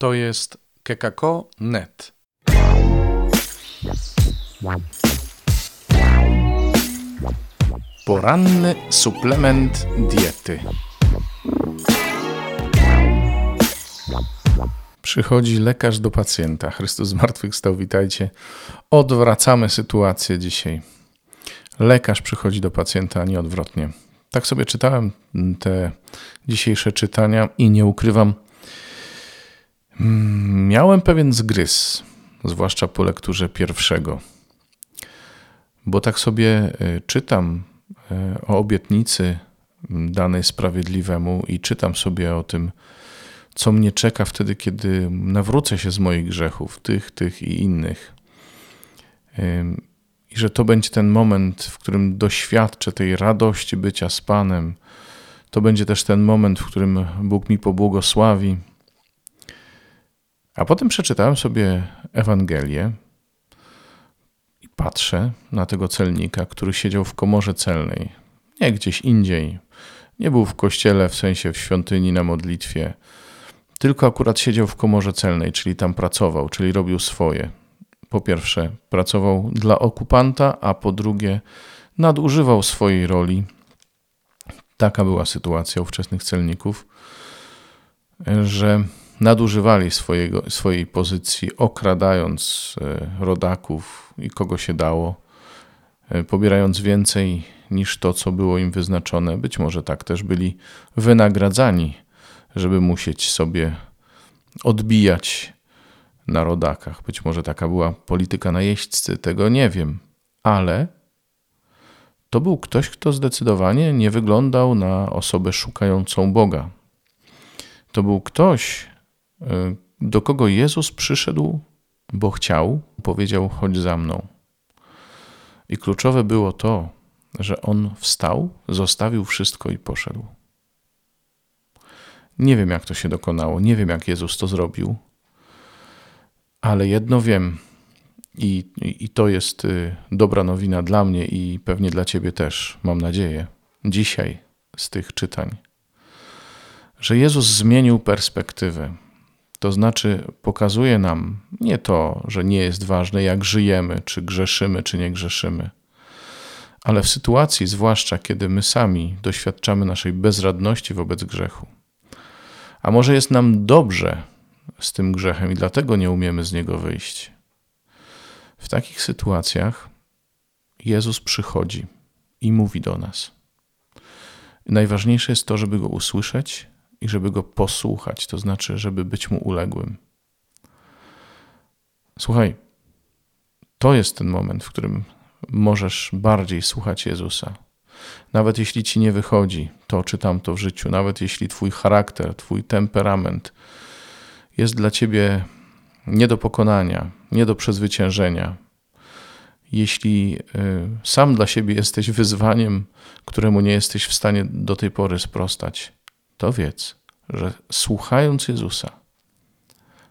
To jest kekako.net. Poranny suplement diety. Przychodzi lekarz do pacjenta. Chrystus zmartwychwstał, witajcie. Odwracamy sytuację dzisiaj. Lekarz przychodzi do pacjenta, a nie odwrotnie. Tak sobie czytałem te dzisiejsze czytania i nie ukrywam, miałem pewien zgryz, zwłaszcza po lekturze pierwszego. Bo tak sobie y, czytam y, o obietnicy danej sprawiedliwemu i czytam sobie o tym, co mnie czeka wtedy, kiedy nawrócę się z moich grzechów, tych, tych i innych. I że to będzie ten moment, w którym doświadczę tej radości bycia z Panem. To będzie też ten moment, w którym Bóg mi pobłogosławi. A potem przeczytałem sobie Ewangelię i patrzę na tego celnika, który siedział w komorze celnej, nie gdzieś indziej. Nie był w kościele, w sensie w świątyni na modlitwie, tylko akurat siedział w komorze celnej, czyli tam pracował, czyli robił swoje. Po pierwsze, pracował dla okupanta, a po drugie, nadużywał swojej roli. Taka była sytuacja ówczesnych celników, że nadużywali swojego, swojej pozycji, okradając e, rodaków i kogo się dało, e, pobierając więcej niż to, co było im wyznaczone. Być może tak też byli wynagradzani żeby musieć sobie odbijać na rodakach. Być może taka była polityka najeźdźcy, tego nie wiem, ale to był ktoś, kto zdecydowanie nie wyglądał na osobę szukającą Boga. To był ktoś, do kogo Jezus przyszedł, bo chciał, powiedział: Chodź za mną. I kluczowe było to, że on wstał, zostawił wszystko i poszedł. Nie wiem, jak to się dokonało, nie wiem, jak Jezus to zrobił, ale jedno wiem, i, i, to jest y, dobra nowina dla mnie i pewnie dla Ciebie też, mam nadzieję, dzisiaj z tych czytań, że Jezus zmienił perspektywę. To znaczy, pokazuje nam nie to, że nie jest ważne, jak żyjemy, czy grzeszymy, czy nie grzeszymy, ale w sytuacji, zwłaszcza kiedy my sami doświadczamy naszej bezradności wobec grzechu, a może jest nam dobrze z tym grzechem i dlatego nie umiemy z niego wyjść. W takich sytuacjach Jezus przychodzi i mówi do nas. Najważniejsze jest to, żeby go usłyszeć i żeby go posłuchać, to znaczy, żeby być mu uległym. Słuchaj, to jest ten moment, w którym możesz bardziej słuchać Jezusa. Nawet jeśli ci nie wychodzi to czy tamto w życiu, nawet jeśli twój charakter, twój temperament jest dla ciebie nie do pokonania, nie do przezwyciężenia, jeśli y, sam dla siebie jesteś wyzwaniem, któremu nie jesteś w stanie do tej pory sprostać, to wiedz, że słuchając Jezusa,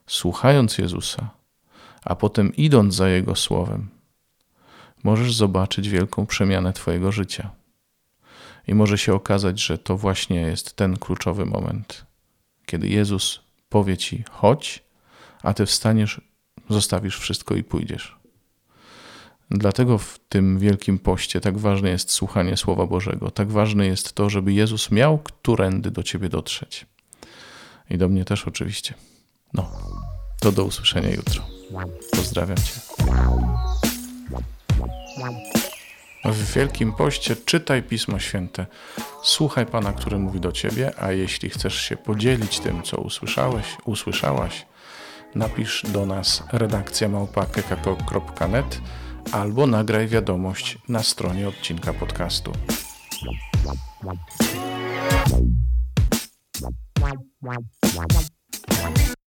słuchając Jezusa, a potem idąc za Jego słowem, możesz zobaczyć wielką przemianę Twojego życia. I może się okazać, że to właśnie jest ten kluczowy moment, kiedy Jezus powie ci: chodź, a ty wstaniesz, zostawisz wszystko i pójdziesz. Dlatego w tym wielkim poście tak ważne jest słuchanie Słowa Bożego. Tak ważne jest to, żeby Jezus miał którędy do ciebie dotrzeć. I do mnie też oczywiście. No, to do usłyszenia jutro. Pozdrawiam cię. W Wielkim Poście czytaj Pismo Święte, słuchaj Pana, który mówi do Ciebie, a jeśli chcesz się podzielić tym, co usłyszałeś, usłyszałaś, napisz do nas redakcja małpa.kekako.net albo nagraj wiadomość na stronie odcinka podcastu.